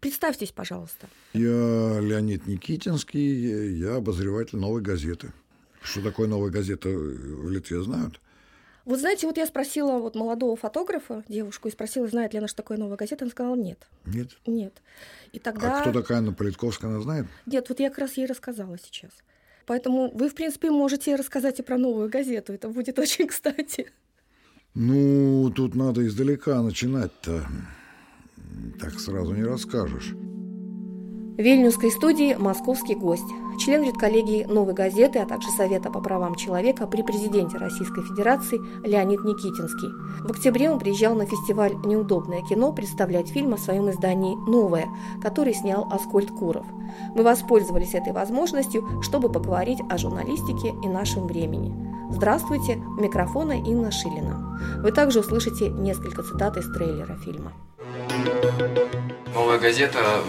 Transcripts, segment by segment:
Представьтесь, пожалуйста. Я Леонид Никитинский, я обозреватель «Новой газеты». Что такое «Новая газета» в Литве знают? Вот знаете, вот я спросила вот молодого фотографа, девушку, и спросила, знает ли она, что такое «Новая газета», она сказала нет. Нет? Нет. И тогда... А кто такая Анна Политковская, она знает? Нет, вот я как раз ей рассказала сейчас. Поэтому вы, в принципе, можете рассказать и про новую газету. Это будет очень кстати. Ну, тут надо издалека начинать-то. Так сразу не расскажешь. Вильнюсской студии московский гость, член редколлегии «Новой газеты», а также Совета по правам человека при президенте Российской Федерации Леонид Никитинский. В октябре он приезжал на фестиваль «Неудобное кино» представлять фильм о своем издании «Новое», который снял Аскольд Куров. Мы воспользовались этой возможностью, чтобы поговорить о журналистике и нашем времени. Здравствуйте, у микрофона Инна Шилина. Вы также услышите несколько цитат из трейлера фильма. Новая газета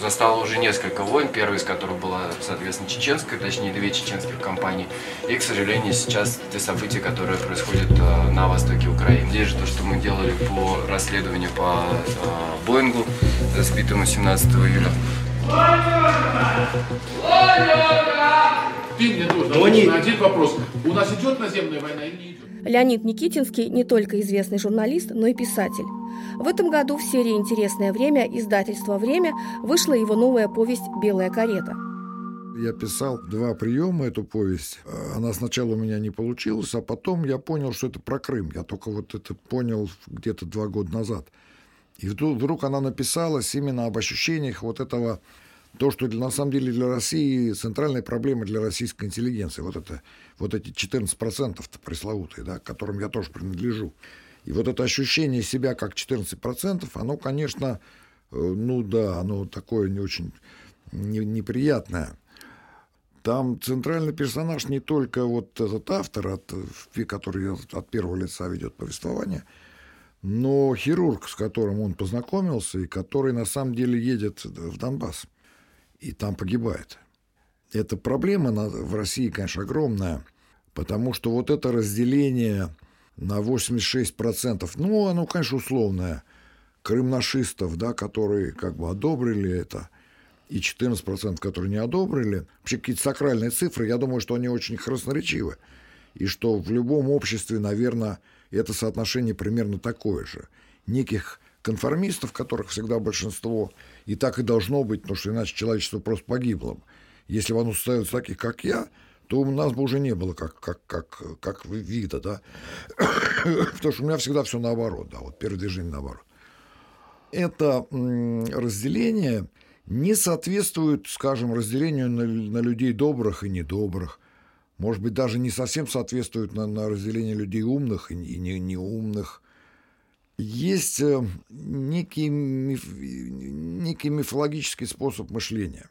застала уже несколько войн, первая из которых была, соответственно, чеченская, точнее, две чеченских компании. И, к сожалению, сейчас те события, которые происходят э, на востоке Украины. Здесь же то, что мы делали по расследованию по э, Боингу, сбитому 17 июля. Ты мне тоже один вопрос. У нас идет наземная война или не идет? Леонид Никитинский не только известный журналист, но и писатель. В этом году в серии «Интересное время» издательства «Время» вышла его новая повесть «Белая карета». Я писал два приема эту повесть. Она сначала у меня не получилась, а потом я понял, что это про Крым. Я только вот это понял где-то два года назад. И вдруг, она написалась именно об ощущениях вот этого, то, что для, на самом деле для России центральная проблема для российской интеллигенции. Вот, это, вот эти 14% пресловутые, да, к которым я тоже принадлежу. И вот это ощущение себя как 14%, оно, конечно, э, ну да, оно такое не очень неприятное. Там центральный персонаж не только вот этот автор, от, который от первого лица ведет повествование, но хирург, с которым он познакомился, и который на самом деле едет в Донбасс и там погибает. Эта проблема в России, конечно, огромная, потому что вот это разделение на 86%. Ну, оно, конечно, условное. Крымнашистов, да, которые как бы одобрили это, и 14%, которые не одобрили. Вообще какие-то сакральные цифры, я думаю, что они очень красноречивы. И что в любом обществе, наверное, это соотношение примерно такое же. Неких конформистов, которых всегда большинство, и так и должно быть, потому что иначе человечество просто погибло бы. Если бы оно состоялось таких, как я, то у нас бы уже не было как, как, как, как вида, да. Потому что у меня всегда все наоборот, да, вот первое движение наоборот. Это разделение не соответствует, скажем, разделению на, на людей добрых и недобрых. Может быть, даже не совсем соответствует на, на разделение людей умных и, и не, неумных. Есть э, некий, миф, некий мифологический способ мышления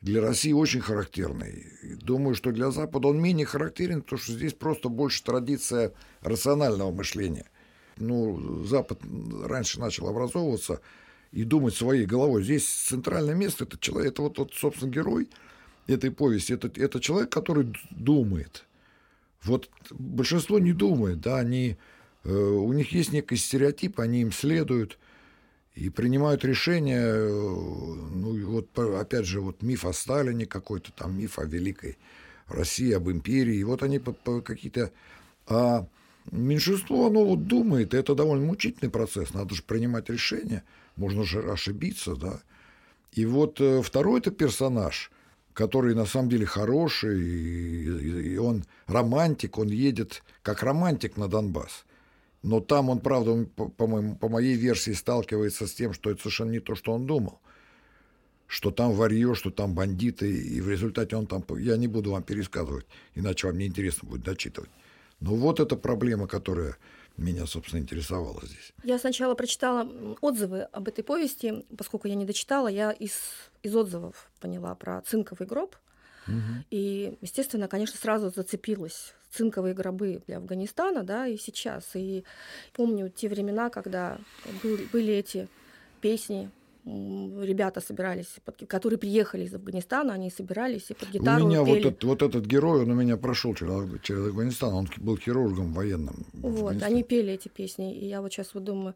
для России очень характерный. Думаю, что для Запада он менее характерен, потому что здесь просто больше традиция рационального мышления. Ну, Запад раньше начал образовываться и думать своей головой. Здесь центральное место это человек, это вот, вот собственно, герой этой повести. Это, это человек, который думает. Вот большинство не думает, да, они, э, у них есть некий стереотип, они им следуют – и принимают решения, э, ну вот опять же вот миф о Сталине какой-то, там миф о великой России, об империи, и вот они какие-то... А меньшинство, оно вот думает, и это довольно мучительный процесс, надо же принимать решения, можно же ошибиться, да. И вот э, второй это персонаж, который на самом деле хороший, и, и он романтик, он едет как романтик на Донбасс. Но там он, правда, по, по, моему, по моей версии сталкивается с тем, что это совершенно не то, что он думал. Что там варье, что там бандиты, и в результате он там... Я не буду вам пересказывать, иначе вам неинтересно будет дочитывать. Но вот эта проблема, которая меня, собственно, интересовала здесь. Я сначала прочитала отзывы об этой повести, поскольку я не дочитала, я из, из отзывов поняла про цинковый гроб. Угу. И, естественно, конечно, сразу зацепилась цинковые гробы для Афганистана, да, и сейчас. И помню те времена, когда были эти песни, ребята собирались, которые приехали из Афганистана, они собирались и под гитару У меня пели. вот, этот, вот этот герой, он у меня прошел через, через Афганистан, он был хирургом военным. Вот, они пели эти песни, и я вот сейчас вот думаю,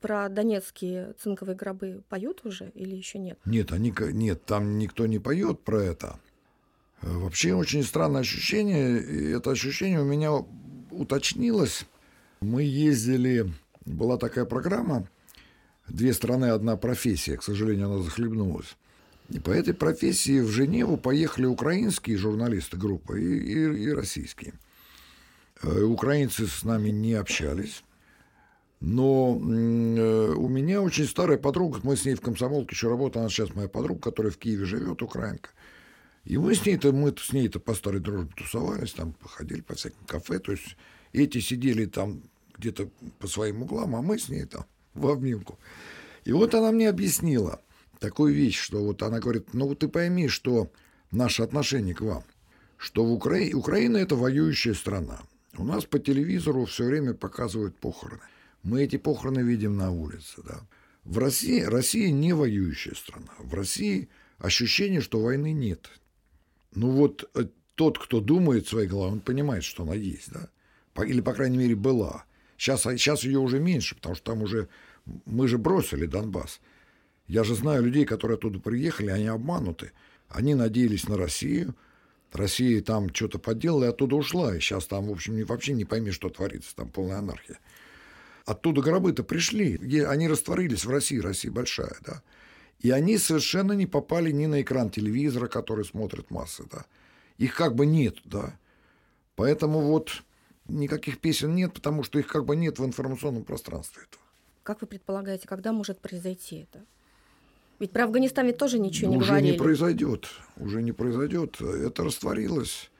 про донецкие цинковые гробы поют уже или еще нет? Нет, они, нет, там никто не поет про это. Вообще очень странное ощущение. И это ощущение у меня уточнилось. Мы ездили, была такая программа «Две страны, одна профессия». К сожалению, она захлебнулась. И по этой профессии в Женеву поехали украинские журналисты группы и, и, и российские. Э, украинцы с нами не общались. Но э, у меня очень старая подруга, мы с ней в комсомолке еще работаем, она сейчас моя подруга, которая в Киеве живет, украинка. И мы с ней-то, мы с ней-то по старой дружбе тусовались, там походили по всяким кафе, то есть эти сидели там где-то по своим углам, а мы с ней там в обнимку. И вот она мне объяснила такую вещь, что вот она говорит, ну ты пойми, что наше отношение к вам, что в Укра... Украина это воюющая страна. У нас по телевизору все время показывают похороны. Мы эти похороны видим на улице, да. В России, Россия не воюющая страна. В России ощущение, что войны нет. Ну вот э, тот, кто думает своей головой, он понимает, что она есть, да? Или, по крайней мере, была. Сейчас, сейчас ее уже меньше, потому что там уже... Мы же бросили Донбасс. Я же знаю людей, которые оттуда приехали, они обмануты. Они надеялись на Россию. Россия там что-то поделала и оттуда ушла. И сейчас там, в общем, вообще не пойми, что творится. Там полная анархия. Оттуда гробы-то пришли. Они растворились в России. Россия большая, да. И они совершенно не попали ни на экран телевизора, который смотрят массы, да. Их как бы нет, да. Поэтому вот никаких песен нет, потому что их как бы нет в информационном пространстве. Этого. Как вы предполагаете, когда может произойти это? Ведь про Афганистан ведь тоже ничего не уже говорили. Уже не произойдет. Уже не произойдет. Это растворилось.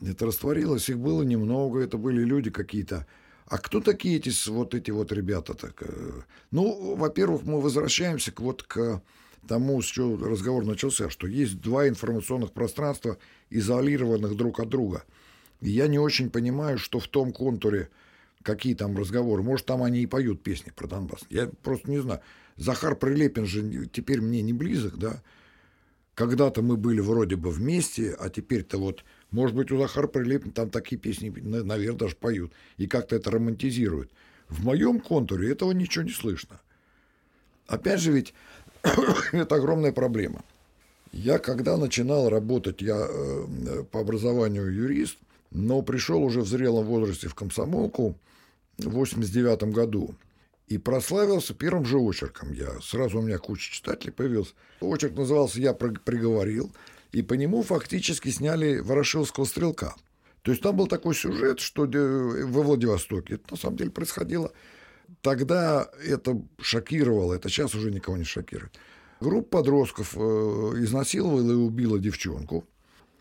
Это растворилось. Их было немного. Это были люди какие-то а кто такие эти вот эти вот ребята? Так? Э? Ну, во-первых, мы возвращаемся к вот к тому, с чего разговор начался, что есть два информационных пространства, изолированных друг от друга. И я не очень понимаю, что в том контуре, какие там разговоры. Может, там они и поют песни про Донбасс. Я просто не знаю. Захар Прилепин же теперь мне не близок, да? Когда-то мы были вроде бы вместе, а теперь-то вот может быть, у Захара Прилепина там такие песни, наверное, даже поют. И как-то это романтизируют. В моем контуре этого ничего не слышно. Опять же ведь это огромная проблема. Я когда начинал работать, я э, по образованию юрист, но пришел уже в зрелом возрасте в комсомолку в 89 году и прославился первым же очерком. Я сразу у меня куча читателей появился. Очерк назывался «Я приговорил», и по нему фактически сняли Ворошилского стрелка. То есть там был такой сюжет, что во Владивостоке это на самом деле происходило. Тогда это шокировало, это сейчас уже никого не шокирует. Группа подростков э, изнасиловала и убила девчонку.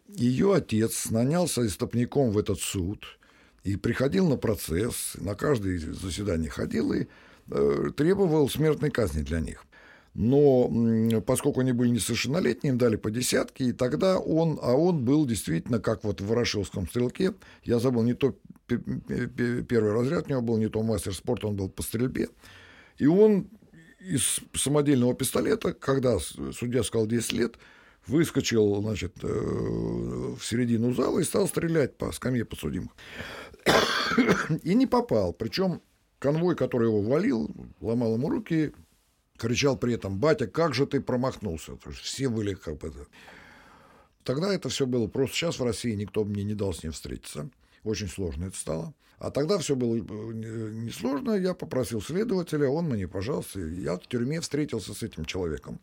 Ее отец нанялся истопником в этот суд и приходил на процесс, на каждое заседание ходил и э, требовал смертной казни для них но поскольку они были несовершеннолетние, им дали по десятке, и тогда он, а он был действительно, как вот в Ворошиловском стрелке, я забыл, не то первый разряд у него был, не то мастер спорта, он был по стрельбе, и он из самодельного пистолета, когда судья сказал 10 лет, выскочил, значит, э, в середину зала и стал стрелять по скамье подсудимых. И не попал. Причем конвой, который его валил, ломал ему руки, кричал при этом, батя, как же ты промахнулся? Все были как бы... Тогда это все было просто. Сейчас в России никто мне не дал с ним встретиться. Очень сложно это стало. А тогда все было э, несложно. Я попросил следователя, он мне, пожалуйста, я в тюрьме встретился с этим человеком.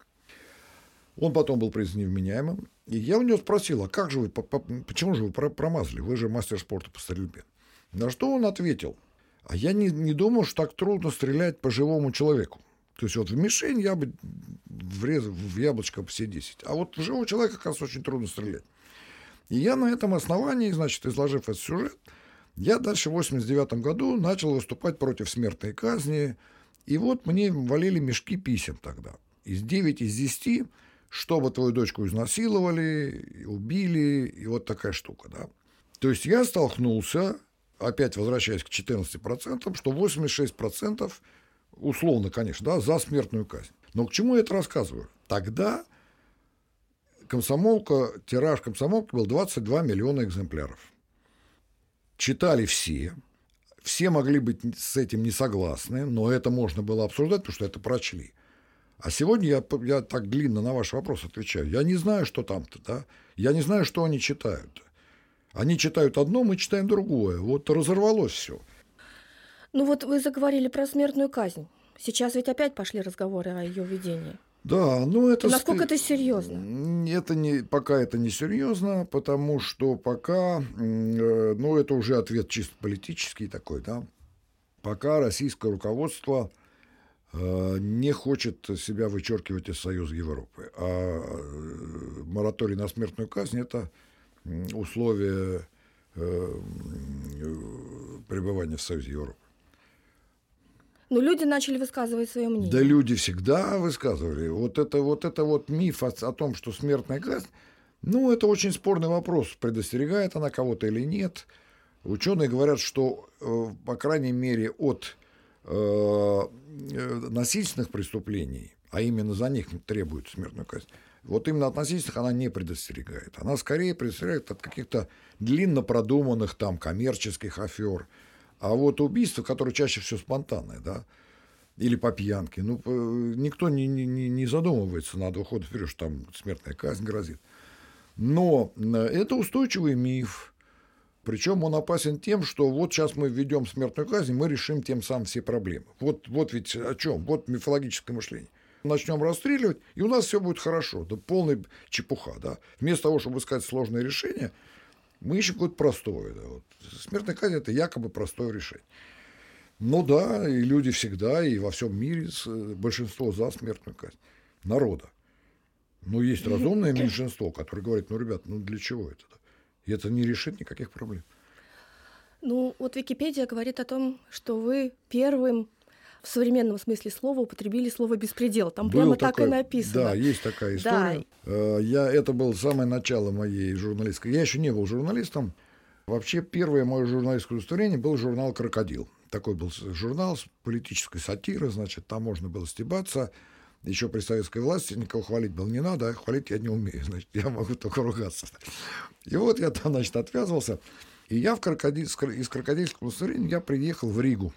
Он потом был признан невменяемым. И я у него спросил, а как же вы, почему же вы промазали? Вы же мастер спорта по стрельбе. На что он ответил, а я не, не думал, что так трудно стрелять по живому человеку. То есть вот в мишень я бы врезал в яблочко все 10. А вот живого человека, оказывается, очень трудно стрелять. И я на этом основании, значит, изложив этот сюжет, я дальше в 89 году начал выступать против смертной казни. И вот мне валили мешки писем тогда. Из 9 из 10, чтобы твою дочку изнасиловали, убили, и вот такая штука, да. То есть я столкнулся, опять возвращаясь к 14%, что 86% условно, конечно, да, за смертную казнь. Но к чему я это рассказываю? Тогда комсомолка, тираж комсомолки был 22 миллиона экземпляров. Читали все, все могли быть с этим не согласны, но это можно было обсуждать, потому что это прочли. А сегодня я, я так длинно на ваш вопрос отвечаю. Я не знаю, что там-то, да? Я не знаю, что они читают. Они читают одно, мы читаем другое. Вот разорвалось все. Ну вот вы заговорили про смертную казнь. Сейчас ведь опять пошли разговоры о ее введении. Да, ну это... Насколько это серьезно? Это не, пока это не серьезно, потому что пока, э, ну это уже ответ чисто политический такой, да, пока российское руководство э, не хочет себя вычеркивать из Союза Европы. А э, мораторий на смертную казнь – это условие пребывания в Союзе Европы. Но люди начали высказывать свое мнение. Да люди всегда высказывали. Вот это вот, это вот миф о, о том, что смертная казнь, ну, это очень спорный вопрос, предостерегает она кого-то или нет. Ученые говорят, что, э, по крайней мере, от э, э, насильственных преступлений, а именно за них требуют смертную казнь, вот именно от насильственных она не предостерегает. Она скорее предостерегает от каких-то длинно продуманных там коммерческих афер, а вот убийство, которое чаще всего спонтанное, да, или по пьянке, ну, никто не, не, не задумывается на два хода вперед, что там смертная казнь грозит. Но э, это устойчивый миф, причем он опасен тем, что вот сейчас мы введем смертную казнь, мы решим тем самым все проблемы. Вот, вот ведь о чем? Вот мифологическое мышление. Начнем расстреливать, и у нас все будет хорошо. Да полная чепуха, да. Вместо того, чтобы искать сложные решения, мы ищем какое-то простое. Да, вот. Смертная казнь – это якобы простое решение. Ну да, и люди всегда, и во всем мире большинство за смертную казнь. Народа. Но есть разумное меньшинство, которое говорит, ну, ребят, ну для чего это? И это не решит никаких проблем. Ну, вот Википедия говорит о том, что вы первым в современном смысле слова употребили слово беспредел. Там Был прямо такой, так и написано. Да, есть такая история. Да. Э, я, это было самое начало моей журналистской. Я еще не был журналистом. Вообще, первое мое журналистское удостоверение был журнал «Крокодил». Такой был журнал с политической сатиры, значит, там можно было стебаться. Еще при советской власти никого хвалить было не надо, а хвалить я не умею, значит, я могу только ругаться. И вот я там, значит, отвязывался. И я в крокодиль, из крокодильского удостоверения я приехал в Ригу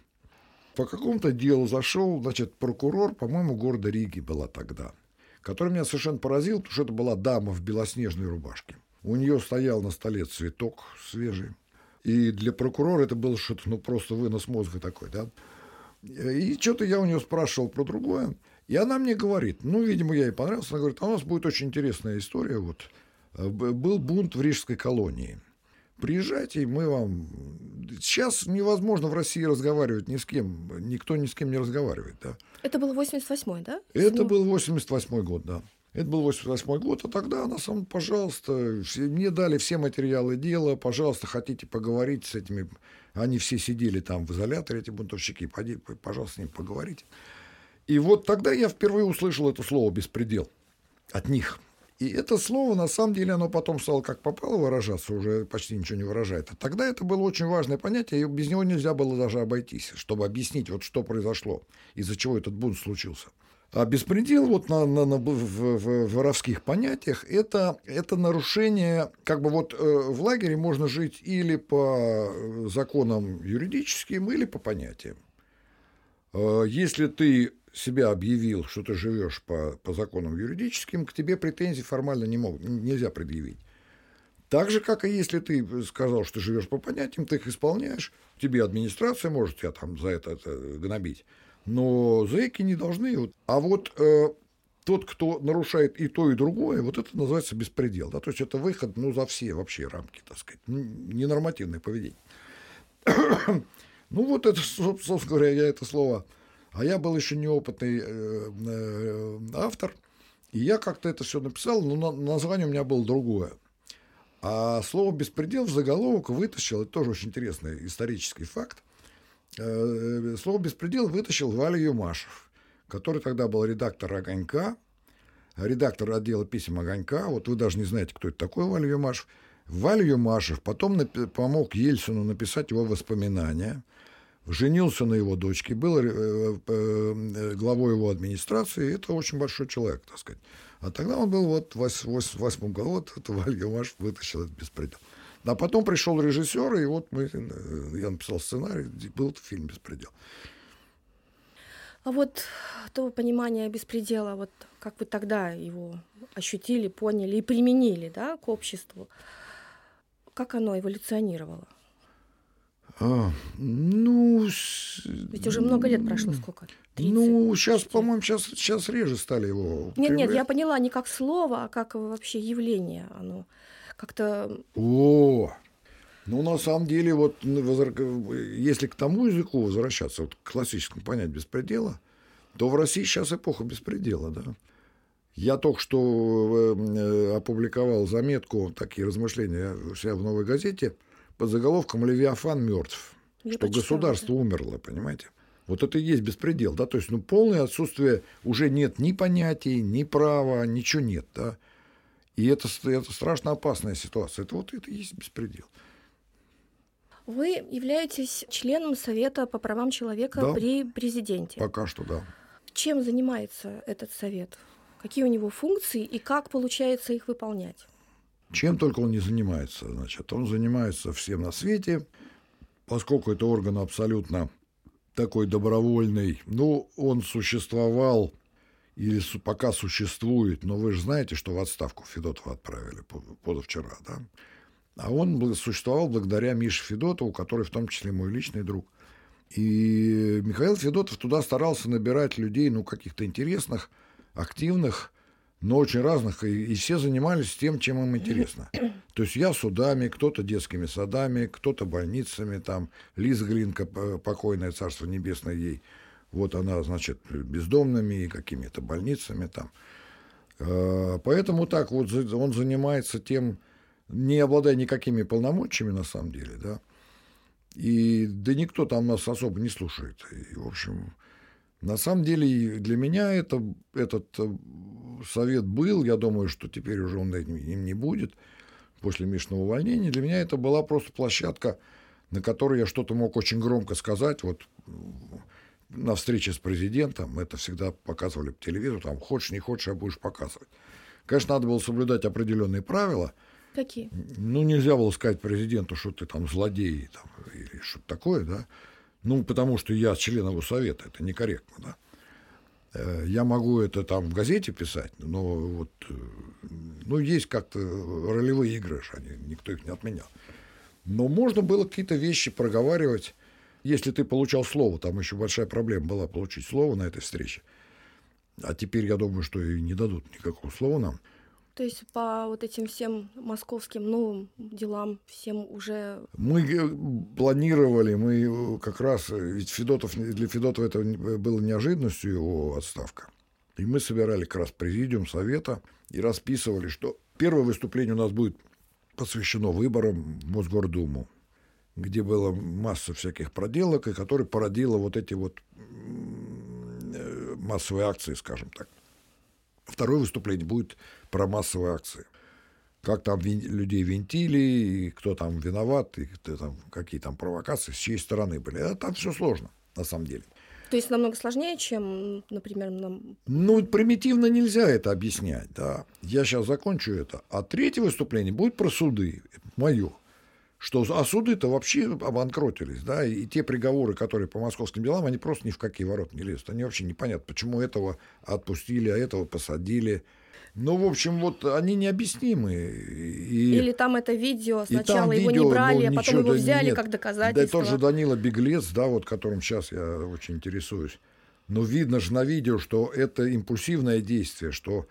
по какому-то делу зашел, значит, прокурор, по-моему, города Риги была тогда, который меня совершенно поразил, потому что это была дама в белоснежной рубашке. У нее стоял на столе цветок свежий. И для прокурора это было что-то, ну, просто вынос мозга такой, да. И что-то я у нее спрашивал про другое. И она мне говорит, ну, видимо, я ей понравился, она говорит, а у нас будет очень интересная история. Вот был бунт в Рижской колонии – Приезжайте, мы вам... Сейчас невозможно в России разговаривать ни с кем. Никто ни с кем не разговаривает, да. Это был 88-й, да? Это был 88-й год, да. Это был 88-й год, а тогда она сам, пожалуйста, мне дали все материалы дела, пожалуйста, хотите поговорить с этими... Они все сидели там в изоляторе, эти бунтовщики, Пойди, пожалуйста, с ними поговорите. И вот тогда я впервые услышал это слово «беспредел» от них – и это слово, на самом деле, оно потом стало как попало выражаться, уже почти ничего не выражает. А тогда это было очень важное понятие, и без него нельзя было даже обойтись, чтобы объяснить, вот что произошло, из-за чего этот бунт случился. А беспредел вот на, на, на, в, в, в воровских понятиях это, это нарушение, как бы вот э, в лагере можно жить или по законам юридическим, или по понятиям. Э, если ты себя объявил, что ты живешь по, по законам юридическим, к тебе претензий формально не могут, нельзя предъявить. Так же, как и если ты сказал, что живешь по понятиям, ты их исполняешь, тебе администрация может тебя там за это, это гнобить. Но зэки не должны. А вот э, тот, кто нарушает и то, и другое, вот это называется беспредел. Да? То есть это выход ну, за все вообще рамки, так сказать, ненормативное поведение. ну вот это, собственно говоря, я это слово а я был еще неопытный э, э, автор, и я как-то это все написал, но название у меня было другое. А слово «беспредел» в заголовок вытащил, это тоже очень интересный исторический факт, э, слово «беспредел» вытащил Валя Юмашев, который тогда был редактор «Огонька», редактор отдела писем «Огонька». Вот вы даже не знаете, кто это такой Валя Юмашев. Валя Юмашев потом помог Ельцину написать его воспоминания – женился на его дочке, был э, э, главой его администрации, это очень большой человек, так сказать. А тогда он был вот в 88 году, вот это Вальга Маш вытащил этот беспредел. А потом пришел режиссер, и вот мы, э, я написал сценарий, был фильм «Беспредел». А вот то понимание беспредела, вот как вы тогда его ощутили, поняли и применили да, к обществу, как оно эволюционировало? А, ну... Ведь уже много лет прошло, сколько? 30, ну, сейчас, по-моему, сейчас, сейчас реже стали его. Нет, нет, я поняла не как слово, а как вообще явление. Оно как-то... О, ну, на самом деле, вот если к тому языку возвращаться, вот к классическому понятию беспредела, то в России сейчас эпоха беспредела, да. Я только что э, опубликовал заметку, такие размышления у себя в «Новой газете», под заголовком «Левиафан мертв», Я что почитала, государство да. умерло, понимаете? Вот это и есть беспредел, да, то есть, ну, полное отсутствие, уже нет ни понятий, ни права, ничего нет, да. И это, это страшно опасная ситуация. Это вот это и есть беспредел. Вы являетесь членом Совета по правам человека да, при президенте. Пока что, да. Чем занимается этот совет? Какие у него функции и как получается их выполнять? Чем только он не занимается. Значит, он занимается всем на свете, поскольку это орган абсолютно такой добровольный. Ну, он существовал или пока существует, но вы же знаете, что в отставку Федотова отправили позавчера, да? А он существовал благодаря Мише Федотову, который в том числе мой личный друг. И Михаил Федотов туда старался набирать людей, ну, каких-то интересных, активных, но очень разных, и, и все занимались тем, чем им интересно. То есть я судами, кто-то детскими садами, кто-то больницами, там Лиза Глинка, покойное царство небесное ей, вот она, значит, бездомными и какими-то больницами там. А, поэтому так вот он занимается тем, не обладая никакими полномочиями на самом деле, да, и да никто там нас особо не слушает. И, в общем, на самом деле для меня это, этот э, совет был, я думаю, что теперь уже он им не будет после Мишного увольнения. Для меня это была просто площадка, на которой я что-то мог очень громко сказать. Вот на встрече с президентом это всегда показывали по телевизору, там хочешь, не хочешь, а будешь показывать. Конечно, надо было соблюдать определенные правила. Какие? Ну, нельзя было сказать президенту, что ты там злодей там, или что-то такое, да. Ну, потому что я член его совета, это некорректно, да. Э, я могу это там в газете писать, но вот, э, ну, есть как-то ролевые игры, они, никто их не отменял. Но можно было какие-то вещи проговаривать, если ты получал слово, там еще большая проблема была получить слово на этой встрече. А теперь я думаю, что и не дадут никакого слова нам. То есть по вот этим всем московским новым делам всем уже... Мы э, планировали, мы э, как раз, э, ведь Федотов, для Федотова это было неожиданностью его отставка. И мы собирали как раз президиум совета и расписывали, что первое выступление у нас будет посвящено выборам в Мосгордуму, где была масса всяких проделок, и которая породила вот эти вот массовые акции, скажем так. Второе выступление будет про массовые акции. Как там людей винтили, и кто там виноват, и кто там, какие там провокации, с чьей стороны были. А там все сложно, на самом деле. То есть намного сложнее, чем, например, нам... Ну, примитивно нельзя это объяснять, да. Я сейчас закончу это. А третье выступление будет про суды, мое что а суды-то вообще обанкротились, да, и, те приговоры, которые по московским делам, они просто ни в какие ворота не лезут. Они вообще непонятно, почему этого отпустили, а этого посадили. Ну, в общем, вот они необъяснимы. И, Или там это видео, сначала его видео, не брали, ну, а потом его взяли нет. как доказательство. Да, тот же Данила Беглец, да, вот которым сейчас я очень интересуюсь. Но видно же на видео, что это импульсивное действие, что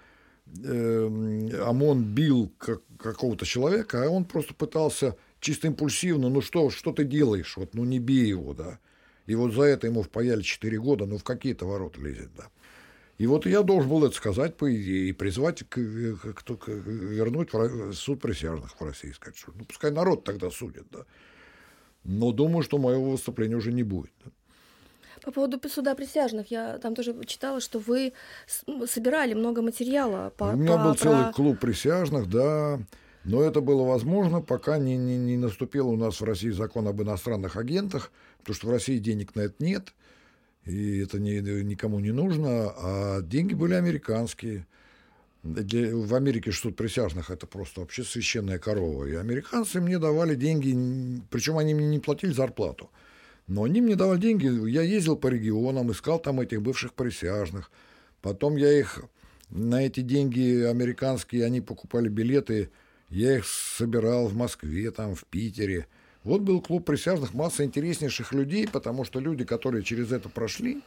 э, ОМОН бил как, какого-то человека, а он просто пытался чисто импульсивно, ну что, что ты делаешь, вот, ну не бей его, да. И вот за это ему впаяли 4 года, ну в какие-то ворота лезет, да. И вот я должен был это сказать, по идее, и призвать к, к, к, к, вернуть в суд присяжных в России, сказать, что ну пускай народ тогда судит, да. Но думаю, что моего выступления уже не будет. Да. По поводу суда присяжных, я там тоже читала, что вы собирали много материала. По, У меня по, был про... целый клуб присяжных, да. Но это было возможно, пока не, не, не наступил у нас в России закон об иностранных агентах, потому что в России денег на это нет, и это не, никому не нужно, а деньги были американские. Для, в Америке суд присяжных это просто вообще священная корова. И американцы мне давали деньги, причем они мне не платили зарплату. Но они мне давали деньги, я ездил по регионам, искал там этих бывших присяжных. Потом я их на эти деньги американские, они покупали билеты, я их собирал в Москве, там, в Питере. Вот был клуб присяжных, масса интереснейших людей, потому что люди, которые через это прошли,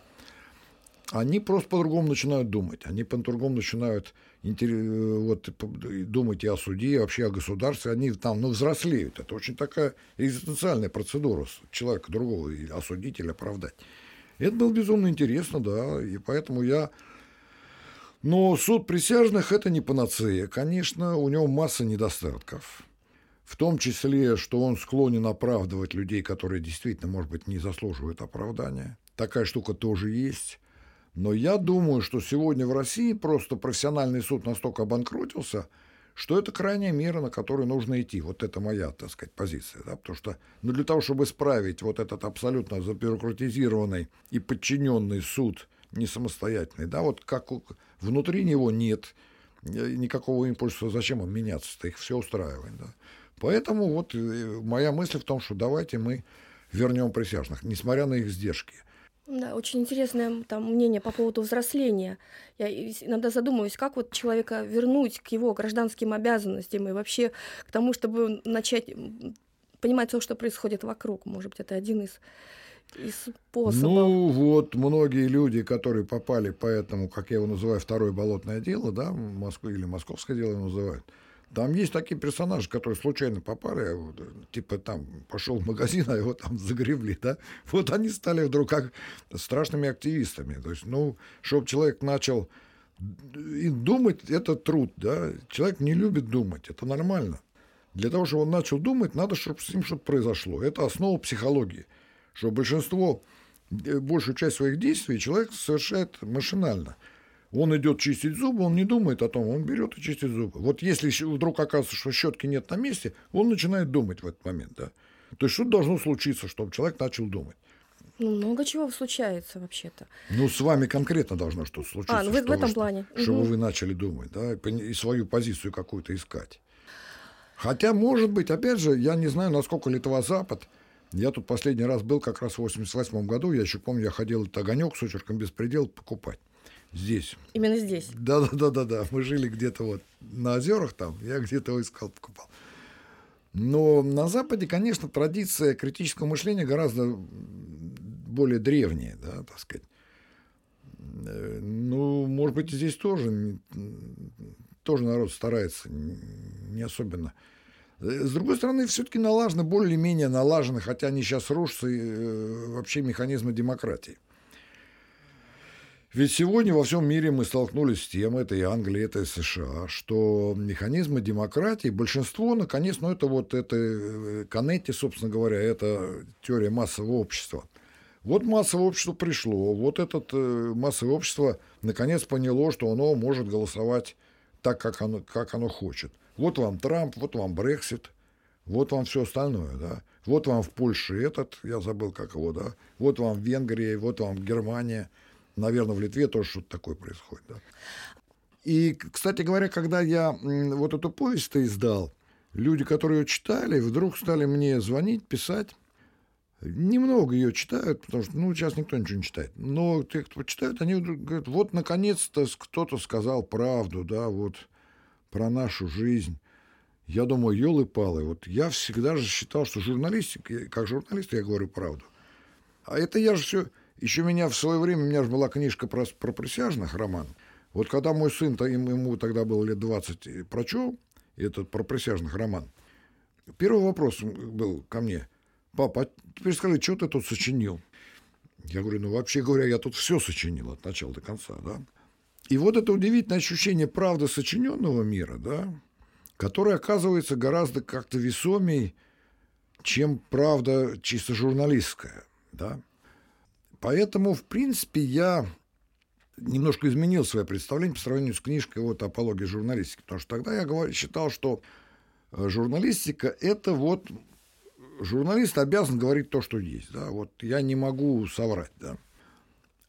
они просто по-другому начинают думать. Они по-другому начинают вот, думать и о суде, и вообще о государстве. Они там ну, взрослеют. Это очень такая экзистенциальная процедура человека другого, и осудить или оправдать. Это было безумно интересно, да, и поэтому я... Но суд присяжных – это не панацея. Конечно, у него масса недостатков. В том числе, что он склонен оправдывать людей, которые действительно, может быть, не заслуживают оправдания. Такая штука тоже есть. Но я думаю, что сегодня в России просто профессиональный суд настолько обанкротился, что это крайняя мера, на которую нужно идти. Вот это моя, так сказать, позиция. Да? Потому что ну, для того, чтобы исправить вот этот абсолютно забюрократизированный и подчиненный суд, не самостоятельный, да, вот как внутри него нет никакого импульса, зачем он меняться-то, их все устраивает. Да? Поэтому вот э, моя мысль в том, что давайте мы вернем присяжных, несмотря на их сдержки – да, очень интересное там мнение по поводу взросления. Я иногда задумываюсь, как вот человека вернуть к его гражданским обязанностям и вообще к тому, чтобы начать понимать то, что происходит вокруг. Может быть, это один из, из способов. Ну, вот многие люди, которые попали по этому, как я его называю, второе болотное дело, да, Москву или московское дело называют, там есть такие персонажи, которые случайно попали, а типа там пошел в магазин, а его там загребли, да. Вот они стали вдруг как страшными активистами. То есть, ну, чтобы человек начал и думать, это труд, да. Человек не любит думать, это нормально. Для того, чтобы он начал думать, надо, чтобы с ним что-то произошло. Это основа психологии. Что большинство, э, большую часть своих действий человек совершает машинально – он идет чистить зубы, он не думает о том, он берет и чистит зубы. Вот если вдруг оказывается, что щетки нет на месте, он начинает думать в этот момент. Да? То есть что должно случиться, чтобы человек начал думать? Ну, много чего случается вообще-то. Ну, с вами конкретно должно что-то случиться. А, ну, вы, в этом что, плане. Чтобы угу. вы начали думать, да, и свою позицию какую-то искать. Хотя, может быть, опять же, я не знаю, насколько Литва-Запад. Я тут последний раз был как раз в 88 году. Я еще помню, я ходил этот огонек с очерком «Беспредел» покупать. Здесь. Именно здесь? Да, да, да, да, да. Мы жили где-то вот на озерах там, я где-то его искал, покупал. Но на Западе, конечно, традиция критического мышления гораздо более древняя, да, так сказать. Э, ну, может быть, здесь тоже, тоже народ старается, не особенно. Э, с другой стороны, все-таки налажены, более-менее налажены, хотя они сейчас рушатся, э, вообще механизмы демократии. Ведь сегодня во всем мире мы столкнулись с тем, это и Англия, это и США, что механизмы демократии, большинство, наконец, ну это вот это э, Канетти, собственно говоря, это теория массового общества. Вот массовое общество пришло, вот это массовое общество наконец поняло, что оно может голосовать так, как оно, как оно хочет. Вот вам Трамп, вот вам Брексит, вот вам все остальное, да. Вот вам в Польше этот, я забыл, как его, да. Вот вам Венгрия, вот вам Германия – Наверное, в Литве тоже что-то такое происходит. Да. И, кстати говоря, когда я вот эту повесть-то издал, люди, которые ее читали, вдруг стали мне звонить, писать. Немного ее читают, потому что, ну, сейчас никто ничего не читает. Но те, кто читают, они говорят, вот, наконец-то кто-то сказал правду, да, вот, про нашу жизнь. Я думаю, елы-палы, вот я всегда же считал, что журналистика, как журналист я говорю правду. А это я же все еще меня в свое время, у меня же была книжка про, про присяжных, роман. Вот когда мой сын, ему тогда было лет 20, прочел этот про присяжных роман, первый вопрос был ко мне. Папа, теперь скажи, что ты тут сочинил? Я говорю, ну, вообще говоря, я тут все сочинил от начала до конца, да. И вот это удивительное ощущение правды сочиненного мира, да, которое оказывается гораздо как-то весомей, чем правда чисто журналистская, да. Поэтому, в принципе, я немножко изменил свое представление по сравнению с книжкой вот «Апология журналистики», потому что тогда я говорил, считал, что э, журналистика – это вот журналист обязан говорить то, что есть, да, вот я не могу соврать, да.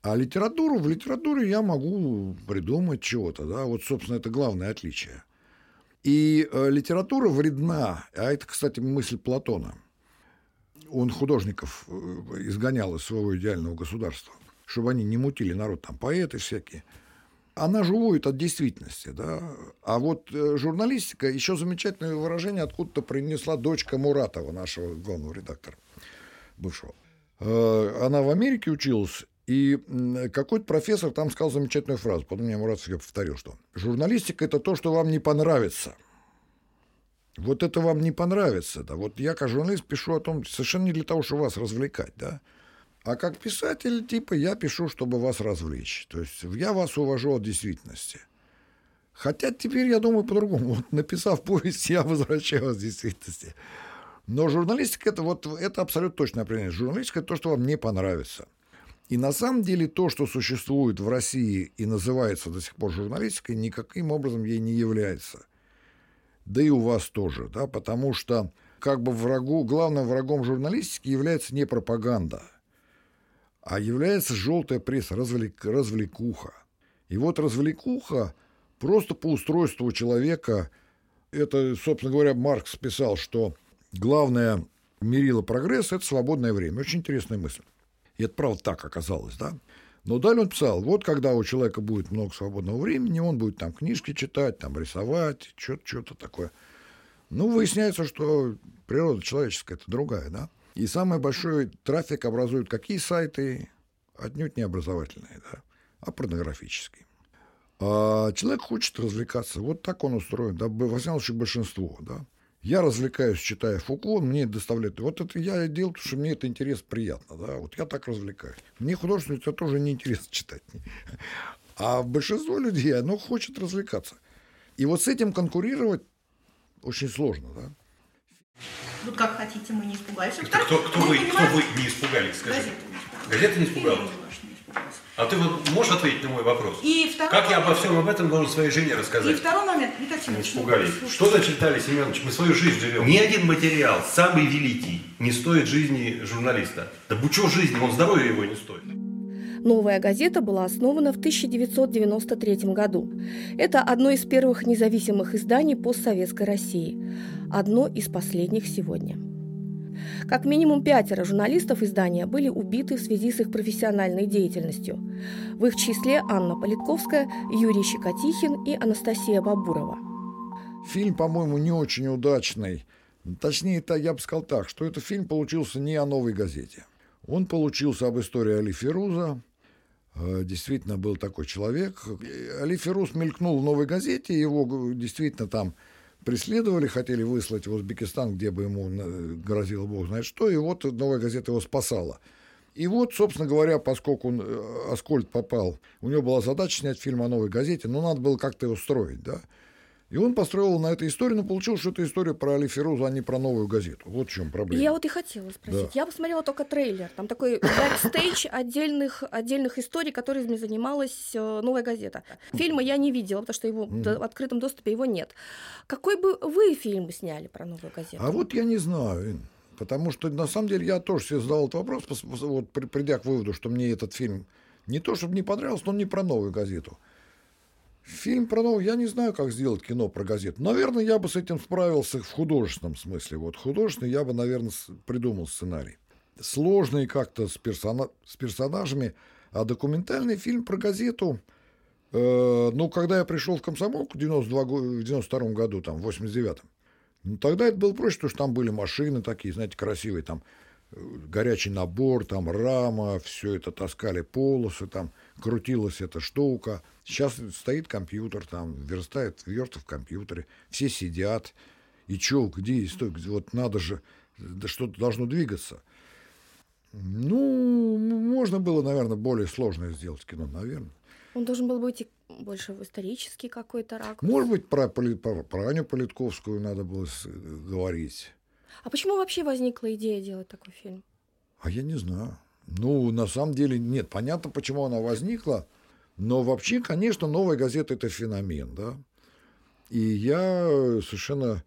А литературу, в литературе я могу придумать чего-то, да, вот, собственно, это главное отличие. И э, литература вредна, а это, кстати, мысль Платона. Он художников э, изгонял из своего идеального государства, чтобы они не мутили народ, там поэты всякие. Она же уводит от действительности, да. А вот э, журналистика, еще замечательное выражение откуда-то принесла дочка Муратова, нашего главного редактора, бывшего. Э, она в Америке училась, и какой-то профессор там сказал замечательную фразу, потом мне Мурат я повторил, что журналистика – это то, что вам не понравится. Вот это вам не понравится. Да? Вот я, как журналист, пишу о том совершенно не для того, чтобы вас развлекать, да? А как писатель, типа, я пишу, чтобы вас развлечь. То есть я вас увожу от действительности. Хотя теперь я думаю по-другому. Вот написав повесть, я возвращаюсь к действительности. Но журналистика это вот это абсолютно точное определение. Журналистика это то, что вам не понравится. И на самом деле то, что существует в России и называется до сих пор журналистикой, никаким образом ей не является. Да и у вас тоже, да, потому что как бы врагу, главным врагом журналистики является не пропаганда, а является желтая пресса, развлек, развлекуха. И вот развлекуха просто по устройству человека, это, собственно говоря, Маркс писал, что главное мерило прогресса – это свободное время. Очень интересная мысль. И это правда так оказалось, да. Но далее он писал, вот когда у человека будет много свободного времени, он будет там книжки читать, там рисовать, что-то, что-то такое. Ну, выясняется, что природа человеческая это другая, да. И самый большой трафик образуют какие сайты? Отнюдь не образовательные, да, а порнографические. А человек хочет развлекаться. Вот так он устроен, да, во всяком случае, большинство, да. Я развлекаюсь, читая Фуко, мне доставляет... Вот это я делаю, потому что мне это интересно, приятно. Да? Вот я так развлекаюсь. Мне художественное это тоже неинтересно читать. А большинство людей, оно хочет развлекаться. И вот с этим конкурировать очень сложно, да? Вот как хотите, мы не испугались. Кто, кто, кто, вы, кто вы не испугались, скажите? Газета не испугалась. Газета не испугалась. А ты вот можешь ответить на мой вопрос? И второй как я обо всем об этом должен своей жене рассказать? И второй момент, Виталий Не испугались. Что значит, Виталий Семенович, мы свою жизнь живем? Ни один материал, самый великий, не стоит жизни журналиста. Да бучо жизни, он здоровья его не стоит. Новая газета была основана в 1993 году. Это одно из первых независимых изданий постсоветской России. Одно из последних сегодня. Как минимум пятеро журналистов издания были убиты в связи с их профессиональной деятельностью. В их числе Анна Политковская, Юрий Щекотихин и Анастасия Бабурова. Фильм, по-моему, не очень удачный. Точнее, это я бы сказал так, что этот фильм получился не о новой газете. Он получился об истории Али Феруза. Э, действительно был такой человек. Али Феруз мелькнул в новой газете, его действительно там преследовали, хотели выслать в Узбекистан, где бы ему э, грозило бог знает что, и вот «Новая газета» его спасала. И вот, собственно говоря, поскольку он, э, Аскольд попал, у него была задача снять фильм о «Новой газете», но надо было как-то его строить, да. И он построил на этой истории, но получилось, что это история про Али Феруза, а не про новую газету. Вот в чем проблема. Я вот и хотела спросить. Да. Я посмотрела только трейлер. Там такой бэкстейдж отдельных, отдельных историй, которыми занималась э, новая газета. Фильма я не видела, потому что его mm. в открытом доступе его нет. Какой бы вы фильм сняли про новую газету? А вот я не знаю. Потому что, на самом деле, я тоже себе задал этот вопрос, вот, придя к выводу, что мне этот фильм не то, чтобы не понравился, но не про новую газету. Фильм про новую, я не знаю, как сделать кино про газету. Наверное, я бы с этим справился в художественном смысле. Вот художественный я бы, наверное, придумал сценарий. Сложный как-то с, персона... с персонажами, а документальный фильм про газету, э, ну, когда я пришел в комсомолку в 92, в 92 году, там, в 89-м, ну, тогда это было проще, потому что там были машины такие, знаете, красивые, там, горячий набор, там, рама, все это таскали полосы, там, крутилась эта штука. Сейчас стоит компьютер, там, верстает, верст в компьютере, все сидят. И чё, где, стой, вот надо же, да что-то должно двигаться. Ну, можно было, наверное, более сложное сделать кино, наверное. Он должен был быть больше в исторический какой-то ракурс. Может быть, про, про, про Аню Политковскую надо было говорить. А почему вообще возникла идея делать такой фильм? А я не знаю. Ну, на самом деле, нет, понятно, почему она возникла, но вообще, конечно, новая газета – это феномен, да. И я совершенно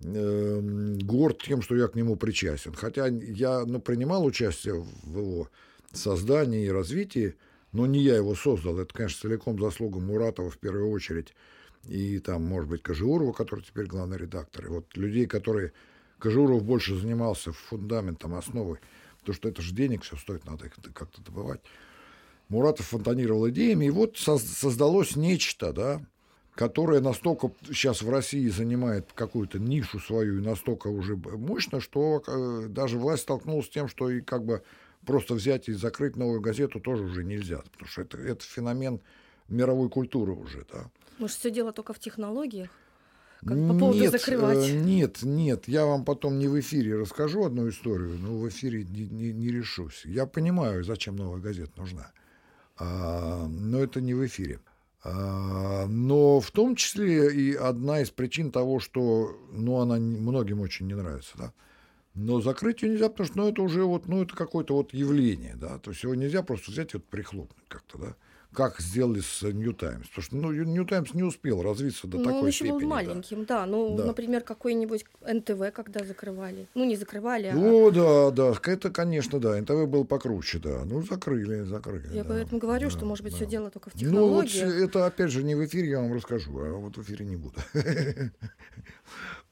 э, горд тем, что я к нему причастен. Хотя я ну, принимал участие в его создании и развитии, Но не я его создал. Это, конечно, целиком заслуга Муратова в первую очередь. И там, может быть, Кожеурова, который теперь главный редактор. И вот людей, которые... Кожеуров больше занимался фундаментом, основой. Потому что это же денег все стоит, надо их как-то добывать. Муратов фонтанировал идеями, и вот создалось нечто, да, которое настолько сейчас в России занимает какую-то нишу свою и настолько уже мощно, что э, даже власть столкнулась с тем, что и как бы просто взять и закрыть новую газету тоже уже нельзя, потому что это, это феномен мировой культуры уже, да. Может, все дело только в технологиях? Как по поводу нет, закрывать? Э, нет, нет, я вам потом не в эфире расскажу одну историю, но в эфире не, не, не решусь. Я понимаю, зачем новая газета нужна, а, но это не в эфире. А, но в том числе и одна из причин того, что ну, она многим очень не нравится, да, но закрыть ее нельзя, потому что ну, это уже вот, ну, это какое-то вот явление, да, то есть его нельзя просто взять и вот прихлопнуть как-то, да как сделали с New Times. Потому что ну, New Times не успел развиться до ну, такой он еще степени. был маленьким, да. да. Ну, да. например, какой-нибудь НТВ, когда закрывали. Ну, не закрывали, а... О, да, да, это, конечно, да. НТВ был покруче, да. Ну, закрыли, закрыли. Я да. поэтому говорю, да, что, может быть, да. все дело только в технологии. Ну, вот это, опять же, не в эфире я вам расскажу, а вот в эфире не буду.